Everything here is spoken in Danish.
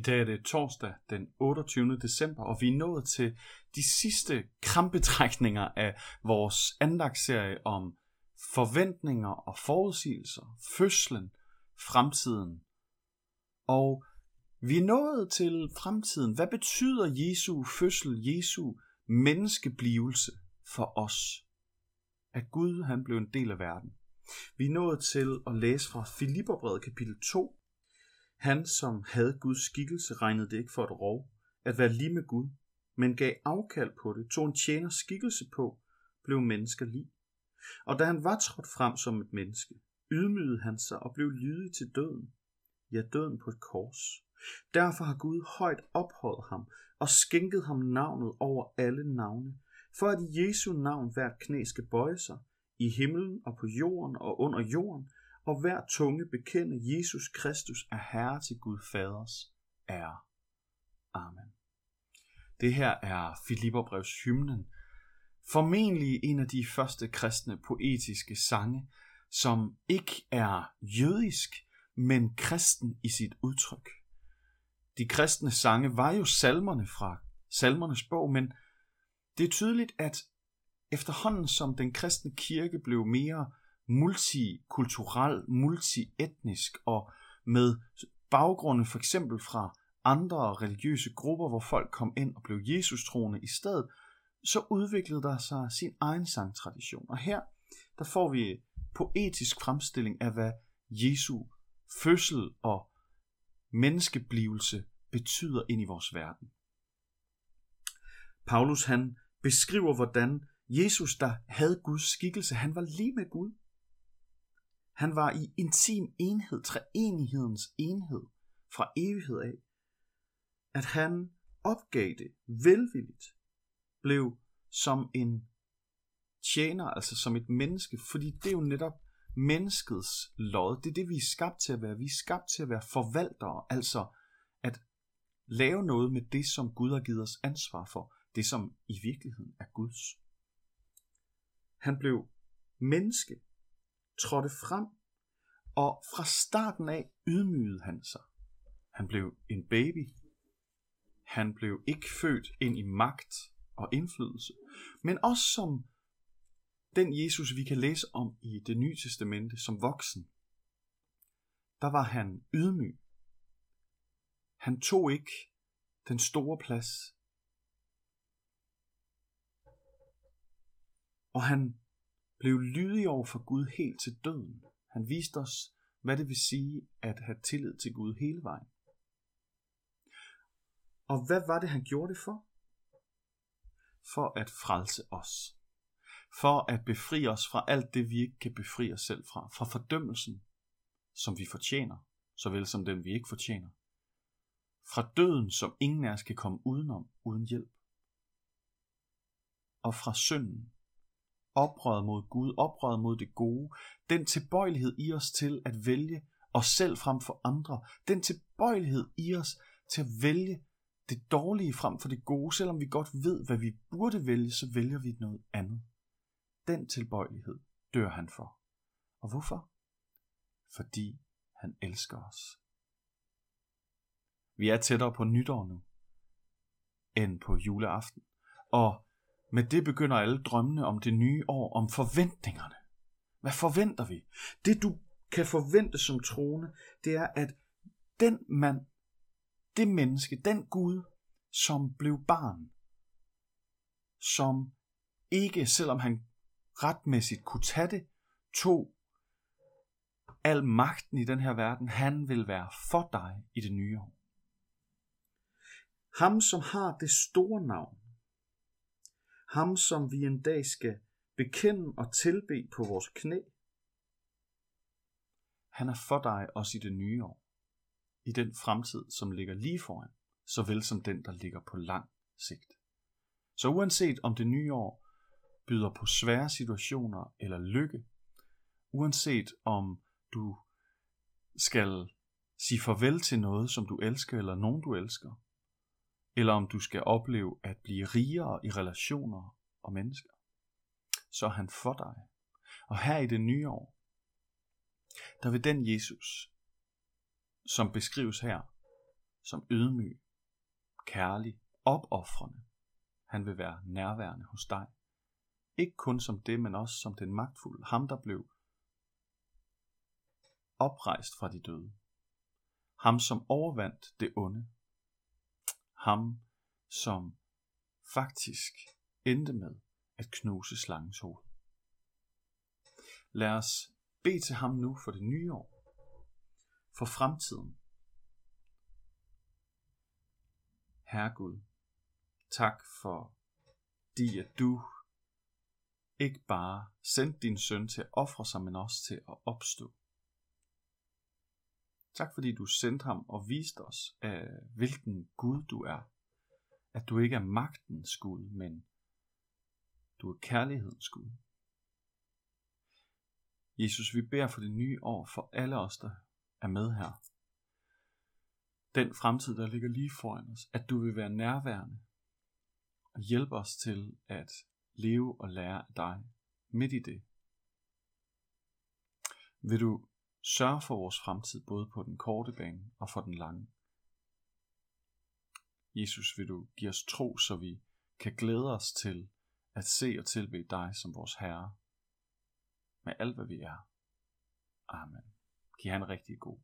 I dag er det torsdag den 28. december, og vi er nået til de sidste krampetrækninger af vores andagsserie om forventninger og forudsigelser, fødslen, fremtiden. Og vi er nået til fremtiden. Hvad betyder Jesu fødsel, Jesu menneskeblivelse for os? At Gud han blev en del af verden. Vi er nået til at læse fra Filipperbrevet kapitel 2, han, som havde Guds skikkelse, regnede det ikke for et rov, at være lige med Gud, men gav afkald på det, tog en tjener skikkelse på, blev mennesker lig. Og da han var trådt frem som et menneske, ydmygede han sig og blev lydig til døden, ja døden på et kors. Derfor har Gud højt ophøjet ham og skænket ham navnet over alle navne, for at i Jesu navn hvert knæ skal bøje sig, i himlen og på jorden og under jorden, og hver tunge bekende Jesus Kristus er Herre til Gud Faders ære. Amen. Det her er Filipperbrevs hymnen, formentlig en af de første kristne poetiske sange, som ikke er jødisk, men kristen i sit udtryk. De kristne sange var jo salmerne fra salmernes bog, men det er tydeligt, at efterhånden som den kristne kirke blev mere multikulturel, multietnisk og med baggrunde for eksempel fra andre religiøse grupper, hvor folk kom ind og blev Jesus troende i stedet, så udviklede der sig sin egen sangtradition. Og her der får vi poetisk fremstilling af, hvad Jesu fødsel og menneskeblivelse betyder ind i vores verden. Paulus han beskriver, hvordan Jesus, der havde Guds skikkelse, han var lige med Gud. Han var i intim enhed, treenighedens enhed fra evighed af. At han opgav det velvilligt, blev som en tjener, altså som et menneske, fordi det er jo netop menneskets lod. Det er det, vi er skabt til at være. Vi er skabt til at være forvaltere, altså at lave noget med det, som Gud har givet os ansvar for. Det, som i virkeligheden er Guds. Han blev menneske trådte frem, og fra starten af ydmygede han sig. Han blev en baby. Han blev ikke født ind i magt og indflydelse, men også som den Jesus, vi kan læse om i det nye testamente som voksen. Der var han ydmyg. Han tog ikke den store plads. Og han blev lydig over for Gud helt til døden. Han viste os, hvad det vil sige at have tillid til Gud hele vejen. Og hvad var det, han gjorde det for? For at frelse os. For at befri os fra alt det, vi ikke kan befri os selv fra. Fra fordømmelsen, som vi fortjener, såvel som den, vi ikke fortjener. Fra døden, som ingen af os kan komme udenom uden hjælp. Og fra synden, oprøret mod Gud, oprøret mod det gode, den tilbøjelighed i os til at vælge os selv frem for andre, den tilbøjelighed i os til at vælge det dårlige frem for det gode, selvom vi godt ved, hvad vi burde vælge, så vælger vi noget andet. Den tilbøjelighed dør han for. Og hvorfor? Fordi han elsker os. Vi er tættere på nytår nu, end på juleaften. Og med det begynder alle drømmene om det nye år, om forventningerne. Hvad forventer vi? Det du kan forvente som troende, det er, at den mand, det menneske, den Gud, som blev barn, som ikke, selvom han retmæssigt kunne tage det, tog al magten i den her verden, han vil være for dig i det nye år. Ham, som har det store navn, ham som vi en dag skal bekende og tilbe på vores knæ. Han er for dig også i det nye år, i den fremtid, som ligger lige foran, såvel som den, der ligger på lang sigt. Så uanset om det nye år byder på svære situationer eller lykke, uanset om du skal sige farvel til noget, som du elsker, eller nogen du elsker, eller om du skal opleve at blive rigere i relationer og mennesker, så er han for dig. Og her i det nye år, der vil den Jesus, som beskrives her, som ydmyg, kærlig, opoffrende. Han vil være nærværende hos dig. Ikke kun som det, men også som den magtfulde. Ham, der blev oprejst fra de døde. Ham, som overvandt det onde. Ham, som faktisk endte med at knuse slangens hoved. Lad os bede til ham nu for det nye år, for fremtiden. Herre Gud, tak for de, at du ikke bare sendte din søn til at ofre sig, men også til at opstå. Tak fordi du sendte ham og viste os, af hvilken Gud du er. At du ikke er magtens Gud, men du er kærlighedens Gud. Jesus, vi beder for det nye år for alle os, der er med her. Den fremtid, der ligger lige foran os, at du vil være nærværende og hjælpe os til at leve og lære af dig midt i det. Vil du sørge for vores fremtid både på den korte bane og for den lange? Jesus, vil du give os tro, så vi kan glæde os til at se og tilbe dig som vores Herre med alt, hvad vi er. Amen. Giv han rigtig god